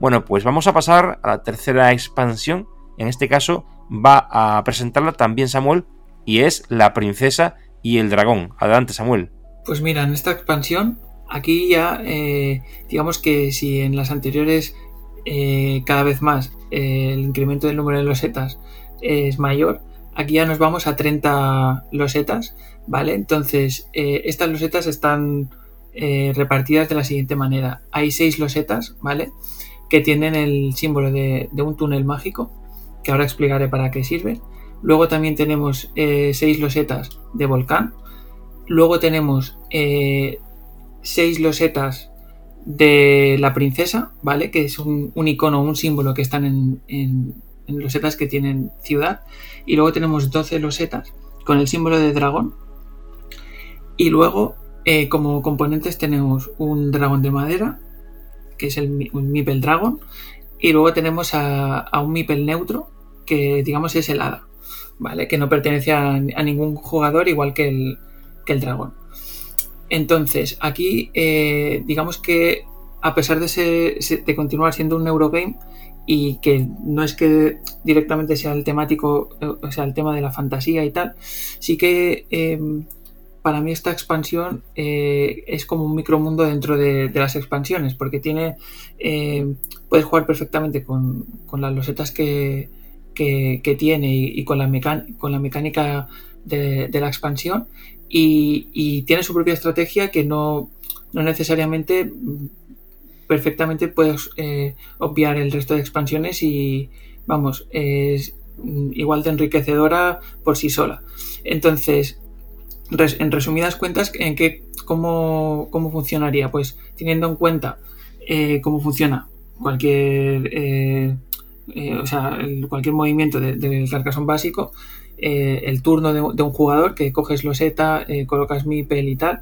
Bueno, pues vamos a pasar a la tercera expansión. En este caso va a presentarla también Samuel y es La princesa y el dragón. Adelante Samuel. Pues mira, en esta expansión, aquí ya eh, digamos que si en las anteriores eh, cada vez más eh, el incremento del número de losetas es mayor, aquí ya nos vamos a 30 losetas, ¿vale? Entonces, estas losetas están repartidas de la siguiente manera. Hay 6 losetas, ¿vale? Que tienen el símbolo de, un túnel mágico, que ahora explicaré para qué sirve. Luego también tenemos 6 losetas de volcán, Luego tenemos eh, seis losetas de la princesa, ¿vale? Que es un, icono, un símbolo que están en, en, losetas que tienen ciudad. Y luego tenemos 12 losetas con el símbolo de dragón. Y luego, eh, como componentes, tenemos un dragón de madera, que es el un Mipel Dragon. Y luego tenemos a, un Mipel neutro, que digamos es el hada, ¿vale? Que no pertenece a ningún jugador, igual que el, que el dragón. Entonces, aquí, eh, digamos que a pesar de, de continuar siendo un Eurogame y que no es que directamente sea el temático, eh, o sea, el tema de la fantasía y tal, sí que em, para mí esta expansión eh, es como un micromundo dentro de, las expansiones, porque tiene, em, puedes jugar perfectamente con, las losetas que, tiene y, con, la con la mecánica de, de, la expansión y, tiene su propia estrategia que no, necesariamente perfectamente puedes eh, obviar el resto de expansiones y vamos, es igual de enriquecedora por sí sola. Entonces, en resumidas cuentas, ¿en qué, cómo, cómo funcionaría? Pues teniendo en cuenta eh, cómo funciona cualquier, eh, o sea, cualquier movimiento del de carcasón básico, eh, el turno de, un jugador que coges loseta, eh, colocas mipel y tal.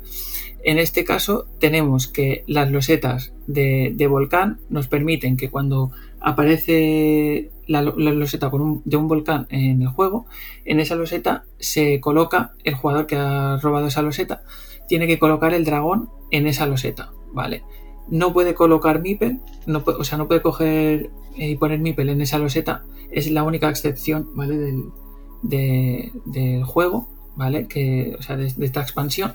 En este caso tenemos que las losetas de, volcán nos permiten que cuando aparece la, loseta de un volcán en el juego, en esa loseta se coloca el jugador que ha robado esa loseta, tiene que colocar el dragón en esa loseta, ¿vale? No puede colocar Mipel, no o sea, no puede coger y poner Mipel en esa loseta, es la única excepción, ¿vale? Del, del juego, ¿vale? Que, o sea, de, esta expansión.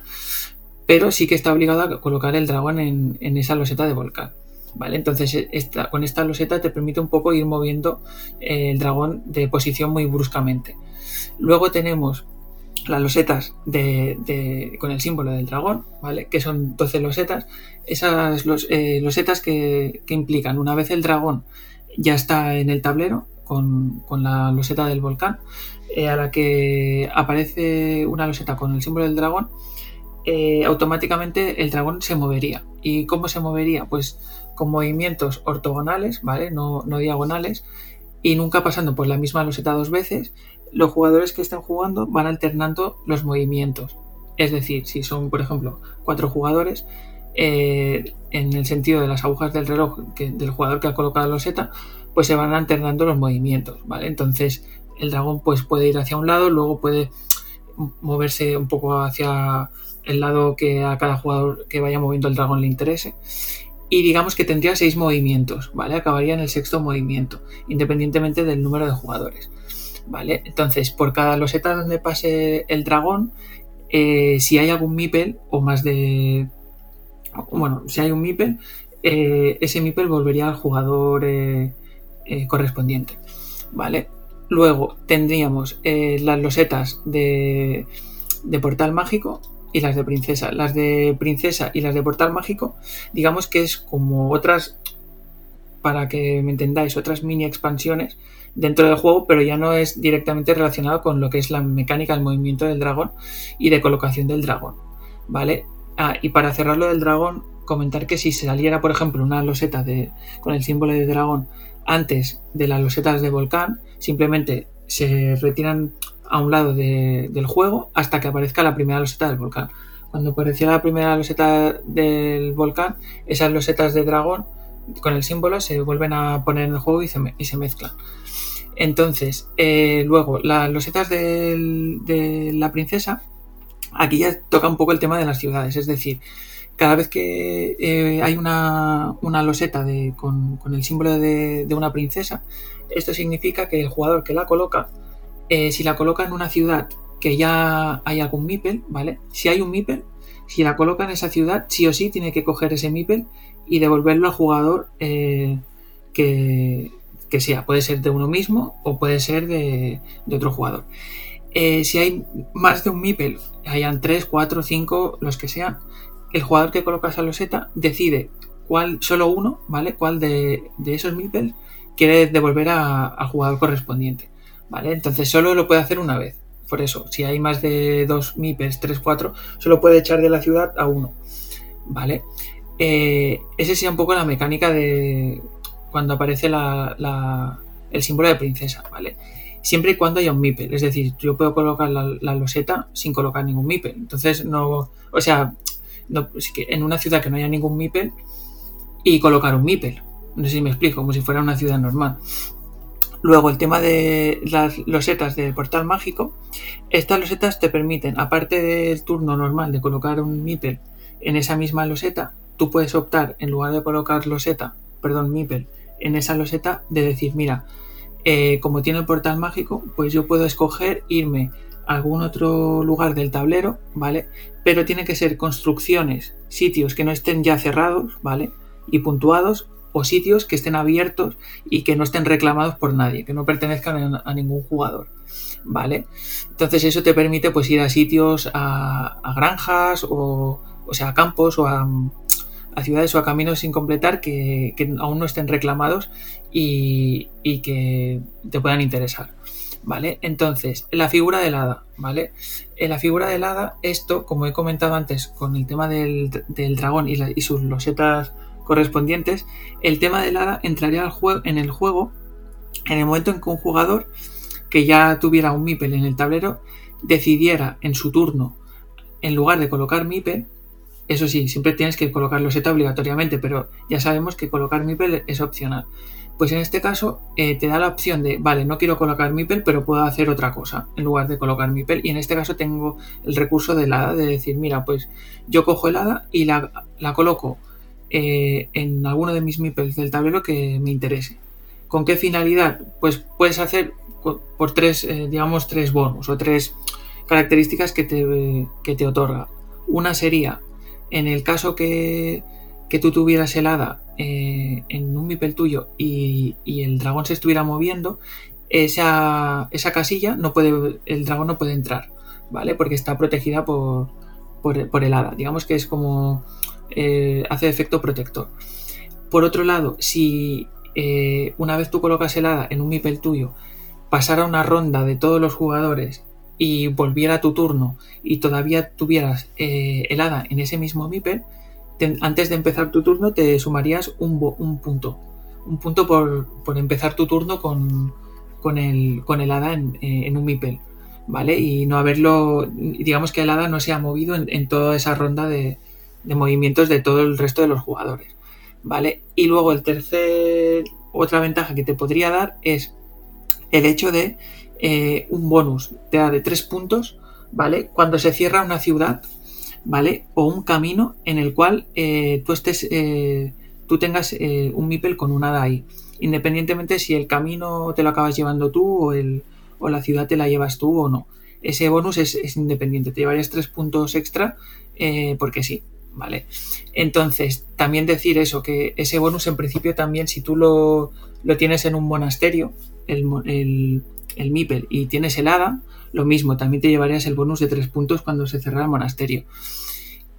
Pero sí que está obligado a colocar el dragón en, esa loseta de volcán. ¿Vale? Entonces esta, con esta loseta te permite un poco ir moviendo eh, el dragón de posición muy bruscamente. Luego tenemos las losetas de, con el símbolo del dragón, ¿vale? Que son 12 losetas. Esas los, eh, losetas que, que, implican una vez el dragón ya está en el tablero con, con la loseta del volcán, eh, a la que aparece una loseta con el símbolo del dragón, automáticamente el dragón se movería. ¿Y cómo se movería? Pues con movimientos ortogonales, ¿vale? No, diagonales, y nunca pasando por la misma loseta dos veces. Los jugadores que estén jugando van alternando los movimientos. Es decir, si son, por ejemplo, cuatro jugadores, eh, en el sentido de las agujas del reloj del jugador que ha colocado la loseta, pues se van alternando los movimientos, ¿vale? Entonces, el dragón pues puede ir hacia un lado, luego puede moverse un poco hacia el lado que a cada jugador que vaya moviendo el dragón le interese. Y digamos que tendría seis movimientos, ¿vale? Acabaría en el sexto movimiento, independientemente del número de jugadores. ¿Vale? Entonces, por cada loseta donde pase el dragón, eh, si hay algún Mipel o más de. Bueno, si hay un Mipel, eh, ese Mipel volvería al jugador eh, correspondiente. ¿Vale? Luego tendríamos las losetas de, portal mágico y las de princesa. Las de princesa y las de portal mágico, digamos que es como otras, para que me entendáis, otras mini expansiones dentro del juego, pero ya no es directamente relacionado con lo que es la mecánica del movimiento del dragón y de colocación del dragón. ¿Vale? Ah, y para cerrarlo del dragón, comentar que si saliera, por ejemplo, una loseta de, con el símbolo de dragón antes de las losetas de volcán, simplemente se retiran a un lado del juego hasta que aparezca la primera loseta del volcán. Cuando apareció la primera loseta del volcán, esas losetas de dragón con el símbolo se vuelven a poner en el juego y se, mezclan. Entonces, eh, luego, las losetas de la princesa, aquí ya toca un poco el tema de las ciudades, es decir, cada vez que eh, hay una, loseta de, con, el símbolo de, una princesa, esto significa que el jugador que la coloca, eh, si la coloca en una ciudad que ya hay algún Mipel, ¿vale? Si hay un Mipel, si la coloca en esa ciudad, sí o sí tiene que coger ese Mipel y devolverlo al jugador eh, que, sea. Puede ser de uno mismo o puede ser de, otro jugador. si hay más de un Mipel, hayan 3, 4, 5, los que sean, el jugador que coloca esa loseta decide cuál, solo uno, ¿vale? Cuál de, esos meeples quiere devolver al jugador correspondiente, ¿vale? Entonces solo lo puede hacer una vez. Por eso, si hay más de dos meeples, tres, cuatro, solo puede echar de la ciudad a uno, ¿vale? Eh, ese sería un poco la mecánica de cuando aparece el símbolo de princesa, ¿vale? Siempre y cuando haya un meeple, es decir, yo puedo colocar la, loseta sin colocar ningún meeple. Entonces, no, o sea, en una ciudad que no haya ningún MIPEL y colocar un MIPEL. No sé si me explico, como si fuera una ciudad normal. Luego, el tema de las losetas del portal mágico. Estas losetas te permiten, aparte del turno normal de colocar un MIPEL en esa misma loseta, tú puedes optar, en lugar de colocar loseta, perdón, MIPEL, en esa loseta, de decir, mira, eh, como tiene el portal mágico, pues yo puedo escoger irme a algún otro lugar del tablero, ¿vale? pero tiene que ser construcciones, sitios que no estén ya cerrados, ¿vale? Y puntuados, o sitios que estén abiertos y que no estén reclamados por nadie, que no pertenezcan a, ningún jugador, ¿vale? Entonces eso te permite pues ir a sitios, a, granjas, o, o sea, a campos, o a, ciudades o a caminos sin completar que, aún no estén reclamados y, y que te puedan interesar. ¿vale? Entonces, la figura del hada, ¿vale? En la figura del hada, esto, como he comentado antes con el tema del, dragón y, sus losetas correspondientes, el tema del hada entraría en el juego en el momento en que un jugador que ya tuviera un Mipel en el tablero decidiera en su turno, en lugar de colocar Mipel, eso sí, siempre tienes que colocar loseta obligatoriamente, pero ya sabemos que colocar Mipel es opcional. Pues en este caso eh, te da la opción de, vale, no quiero colocar MIPEL, pero puedo hacer otra cosa en lugar de colocar MIPEL. Y en este caso tengo el recurso del hada de decir, mira, pues yo cojo el hada y la, coloco eh, en alguno de mis MIPELs del tablero que me interese. ¿Con qué finalidad? Pues puedes hacer por tres, eh, digamos, tres bonus o tres características que te, que te otorga. Una sería, en el caso que que tú tuvieras helada eh, en un mipel tuyo y, el dragón se estuviera moviendo, esa, esa, casilla no puede, el dragón no puede entrar, ¿vale? Porque está protegida por, por, el hada. Digamos que es como eh, hace efecto protector. Por otro lado, si eh, una vez tú colocas el hada en un mipel tuyo, pasara una ronda de todos los jugadores y volviera tu turno y todavía tuvieras el hada en ese mismo mipel, antes de empezar tu turno te sumarías un, punto. Un punto por, empezar tu turno con, con, el, con hada en, eh, un mipel. ¿Vale? Y no haberlo, digamos que el hada no se ha movido en, toda esa ronda de, movimientos de todo el resto de los jugadores. ¿Vale? Y luego el tercer, otra ventaja que te podría dar es el hecho de eh, un bonus, te da de tres puntos, ¿vale? Cuando se cierra una ciudad ¿vale? O un camino en el cual eh, tú estés, eh, tú tengas un MIPEL con un hada ahí. Independientemente si el camino te lo acabas llevando tú o, el, o la ciudad te la llevas tú o no. Ese bonus es, independiente. Te llevarías tres puntos extra porque sí, ¿vale? Entonces, también decir eso, que ese bonus en principio también si tú lo, lo tienes en un monasterio, el, el, el MIPEL, y tienes el hada, lo mismo, también te llevarías el bonus de tres puntos cuando se cerrara el monasterio.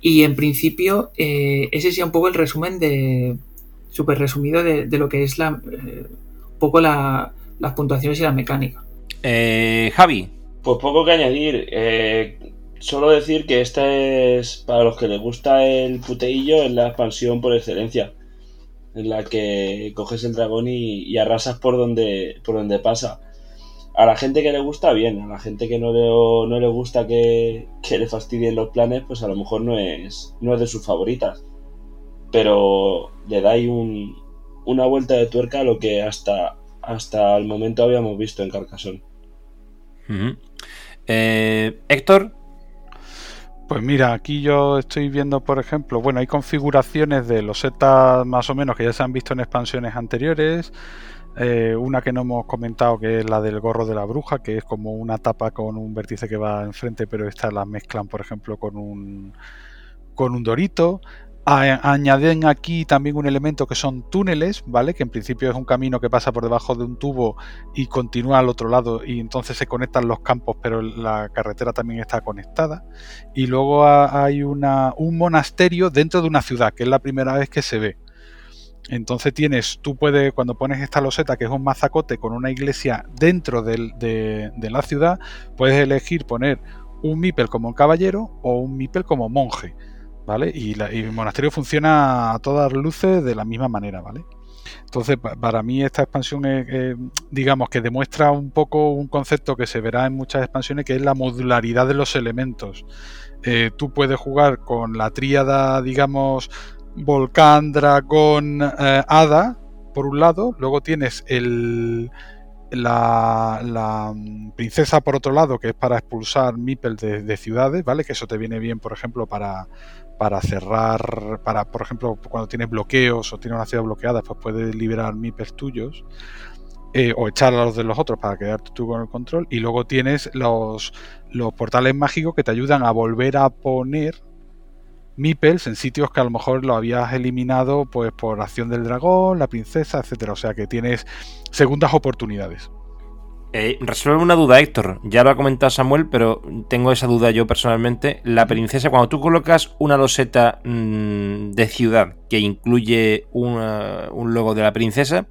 Y en principio, eh, ese sería un poco el resumen de. súper resumido de, lo que es la. Eh, un poco las puntuaciones y la mecánica. Eh, Javi. Pues poco que añadir. Solo decir que esta es. Para los que les gusta el puteillo, es la expansión por excelencia. En la que coges el dragón y, arrasas por donde, por donde pasa a la gente que le gusta, bien. A la gente que no le, no le gusta que, le fastidien los planes, pues a lo mejor no es, no es de sus favoritas. Pero le da ahí un, una vuelta de tuerca a lo que hasta, hasta el momento habíamos visto en Carcassonne. Eh, Héctor. Pues mira, aquí yo estoy viendo, por ejemplo, bueno, hay configuraciones de los setas más o menos que ya se han visto en expansiones anteriores. Eh, una que no hemos comentado que es la del gorro de la bruja, que es como una tapa con un vértice que va enfrente, pero esta la mezclan, por ejemplo, con un con un dorito añaden aquí también un elemento que son túneles, ¿vale? Que en principio es un camino que pasa por debajo de un tubo y continúa al otro lado y entonces se conectan los campos, pero la carretera también está conectada. Y luego hay un monasterio dentro de una ciudad, que es la primera vez que se ve. Entonces tienes, tú puedes, cuando pones esta loseta, que es un mazacote con una iglesia dentro de, de la ciudad, puedes elegir poner un mipel como caballero o un mipel como monje. ¿Vale? Y, el monasterio funciona a todas luces de la misma manera, ¿vale? Entonces, para mí esta expansión digamos, que demuestra un poco un concepto que se verá en muchas expansiones, que es la modularidad de los elementos. Eh, tú puedes jugar con la tríada, digamos, volcán, dragón, eh, hada, por un lado, luego tienes el, la, mm, princesa, por otro lado, que es para expulsar Mipel de, de, ciudades, ¿vale? Que eso te viene bien, por ejemplo, para, para cerrar, para, por ejemplo, cuando tienes bloqueos o tienes una ciudad bloqueada, pues puedes liberar MIPES tuyos. Eh, o echar a los de los otros para quedarte tú con el control. Y luego tienes los, los portales mágicos que te ayudan a volver a poner Mipels en sitios que a lo mejor lo habías eliminado pues por acción del dragón, la princesa, etcétera. O sea que tienes segundas oportunidades. Eh, resuelve una duda, Héctor. Ya lo ha comentado Samuel, pero tengo esa duda yo personalmente. La princesa, cuando tú colocas una loseta mm, de ciudad que incluye un logo de la princesa,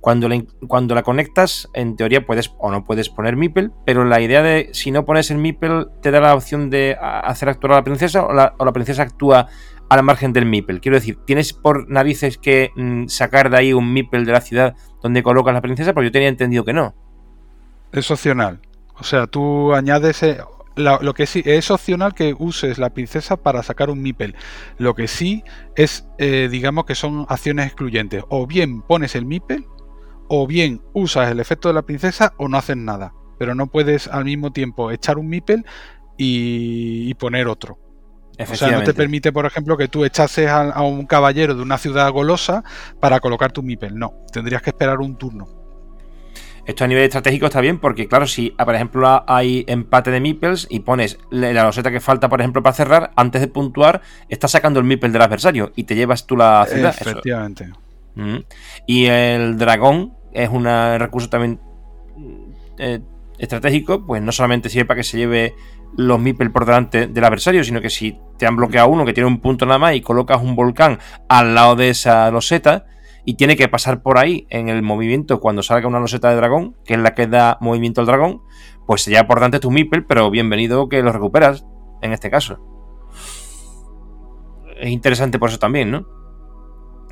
cuando la, cuando la conectas, en teoría puedes o no puedes poner Mipel, pero la idea de si no pones el Mipel, te da la opción de hacer actuar a la princesa o la, princesa actúa a la margen del Mipel. Quiero decir, ¿tienes por narices que mm, sacar de ahí un Mipel de la ciudad donde colocas la princesa? Porque yo tenía entendido que no. Es opcional. O sea, tú añades... Eh, lo, que sí es opcional que uses la princesa para sacar un mipel. Lo que sí es, eh, digamos que son acciones excluyentes. O bien pones el mipel, o bien usas el efecto de la princesa, o no haces nada. Pero no puedes al mismo tiempo echar un mipel y, poner otro. O sea, no te permite, por ejemplo, que tú echases a, a, un caballero de una ciudad golosa para colocar tu mipel. No, tendrías que esperar un turno. Esto a nivel estratégico está bien porque, claro, si por ejemplo hay empate de meeples y pones la loseta que falta, por ejemplo, para cerrar, antes de puntuar, estás sacando el meeple del adversario y te llevas tú la ciudad. Efectivamente. Mm. Y el dragón es un recurso también eh, estratégico, pues no solamente sirve para que se lleve los meeples por delante del adversario, sino que si te han bloqueado uno que tiene un punto nada más y colocas un volcán al lado de esa loseta, y tiene que pasar por ahí en el movimiento cuando salga una loseta de dragón, que es la que da movimiento al dragón, pues se lleva por tu Mipel, pero bienvenido que lo recuperas en este caso. Es interesante por eso también, ¿no?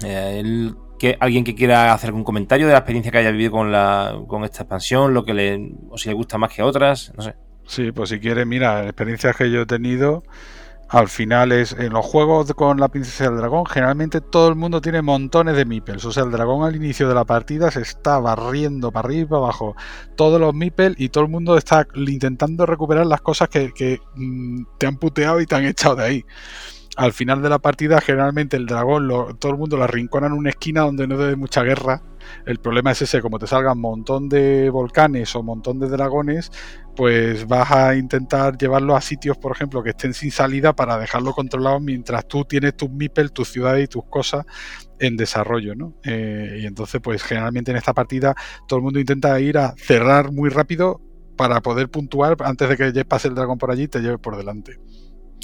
Eh, que alguien que quiera hacer algún comentario de la experiencia que haya vivido con, la, con esta expansión, lo que le, o si le gusta más que otras, no sé. Sí, pues si quiere, mira, experiencias que yo he tenido, al final es en los juegos con la princesa del dragón generalmente todo el mundo tiene montones de mipels o sea el dragón al inicio de la partida se está barriendo para arriba y para abajo todos los mipels y todo el mundo está intentando recuperar las cosas que, mm, te han puteado y te han echado de ahí. Al final de la partida generalmente el dragón todo el mundo lo arrincona en una esquina donde no debe mucha guerra el problema es ese, como te salgan un montón de volcanes o un montón de dragones, pues vas a intentar llevarlo a sitios, por ejemplo, que estén sin salida para dejarlo controlado mientras tú tienes tus MIPEL, tus ciudades y tus cosas en desarrollo, ¿no? Eh, y entonces, pues generalmente en esta partida todo el mundo intenta ir a cerrar muy rápido para poder puntuar antes de que pase el dragón por allí y te lleve por delante.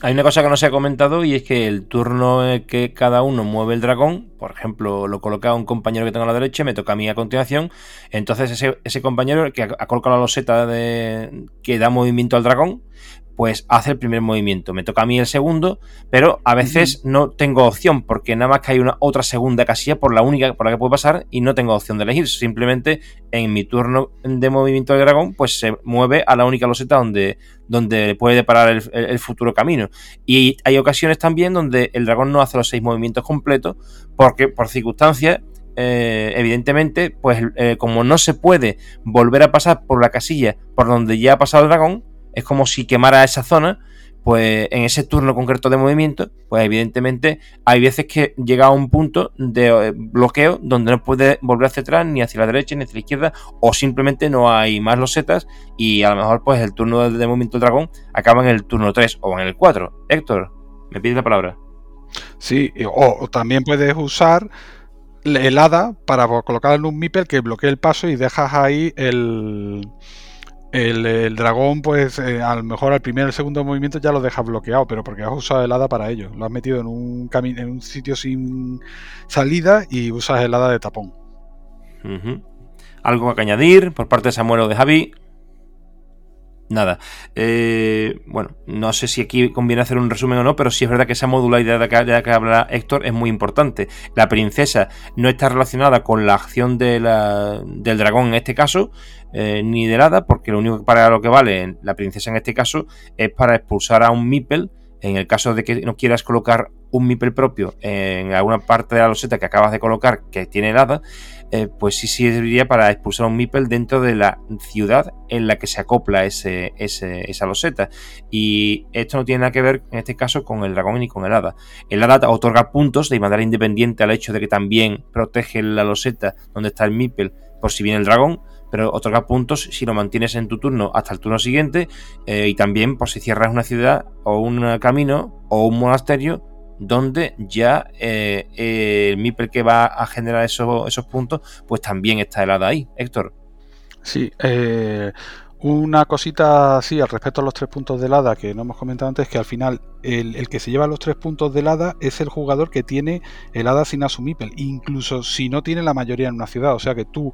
Hay una cosa que no se ha comentado y es que el turno que cada uno mueve el dragón, por ejemplo, lo coloca un compañero que tengo a la derecha, me toca a mí a continuación, entonces ese, ese compañero que ha colocado la loseta de, que da movimiento al dragón, pues hace el primer movimiento. Me toca a mí el segundo, pero a veces no tengo opción, porque nada más que hay una otra segunda casilla por la única por la que puedo pasar y no tengo opción de elegir. Simplemente en mi turno de movimiento del dragón, pues se mueve a la única loseta donde, donde puede parar el, futuro camino. Y hay ocasiones también donde el dragón no hace los seis movimientos completos, porque por circunstancias eh, evidentemente, pues eh, como no se puede volver a pasar por la casilla por donde ya ha pasado el dragón, es como si quemara esa zona, pues en ese turno concreto de movimiento, pues evidentemente hay veces que llega a un punto de eh, bloqueo donde no puede volver hacia atrás, ni hacia la derecha, ni hacia la izquierda, o simplemente no hay más losetas y a lo mejor pues el turno de movimiento del dragón acaba en el turno 3 o en el 4. Héctor, me pides la palabra. Sí, o, también puedes usar el hada para colocar en un Mipel que bloquee el paso y dejas ahí el, el, dragón, pues eh, a lo mejor al primer o el segundo movimiento ya lo dejas bloqueado, pero porque has usado el hada para ello. Lo has metido en un, en un sitio sin salida y usas el hada de tapón. ¿Algo que añadir por parte de Samuel o de Javi? Nada. Eh, bueno, no sé si aquí conviene hacer un resumen o no, pero sí es verdad que esa modularidad de la que, habla Héctor es muy importante. La princesa no está relacionada con la acción del dragón en este caso, eh, ni del hada, porque lo único para lo que vale la princesa en este caso es para expulsar a un Mipel. En el caso de que no quieras colocar un Mipel propio en alguna parte de la loseta que acabas de colocar que tiene el hada, eh, pues sí serviría para expulsar un Mipel dentro de la ciudad en la que se acopla ese, esa loseta. Y esto no tiene nada que ver en este caso con el dragón ni con el hada. El hada otorga puntos de manera independiente al hecho de que también protege la loseta donde está el Mipel por si viene el dragón, pero otorga puntos si lo mantienes en tu turno hasta el turno siguiente eh, y también por si cierras una ciudad o un camino o un monasterio donde ya eh, el MIPEL que va a generar esos, puntos, pues también está helada ahí. Héctor. Sí, eh, una cosita así al respecto a los tres puntos de helada que no hemos comentado antes, que al final el, que se lleva los tres puntos de helada es el jugador que tiene el hada sin asumipel, incluso si no tiene la mayoría en una ciudad. O sea que tú,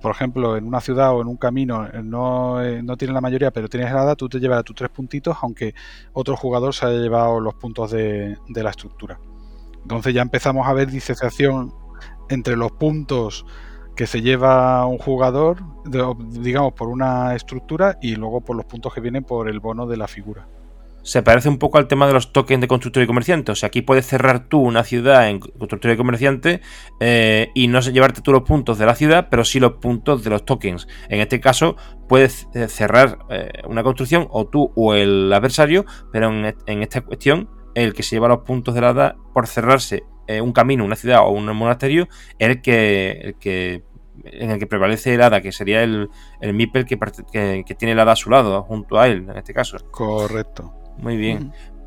por ejemplo, en una ciudad o en un camino eh, no, eh, no tienes la mayoría, pero tienes el hada, tú te llevas tus tres puntitos, aunque otro jugador se haya llevado los puntos de, de la estructura. Entonces ya empezamos a ver disociación entre los puntos que se lleva un jugador, digamos, por una estructura y luego por los puntos que vienen por el bono de la figura. Se parece un poco al tema de los tokens de constructor y comerciante. O sea, aquí puedes cerrar tú una ciudad en constructor y comerciante eh, y no llevarte tú los puntos de la ciudad, pero sí los puntos de los tokens. En este caso, puedes eh, cerrar eh, una construcción o tú o el adversario, pero en, esta cuestión, el que se lleva los puntos de la edad por cerrarse un camino, una ciudad o un monasterio, es el que, el que en el que prevalece el hada, que sería el, el Mipel que, que, tiene el hada a su lado, junto a él, en este caso. Correcto. Muy bien.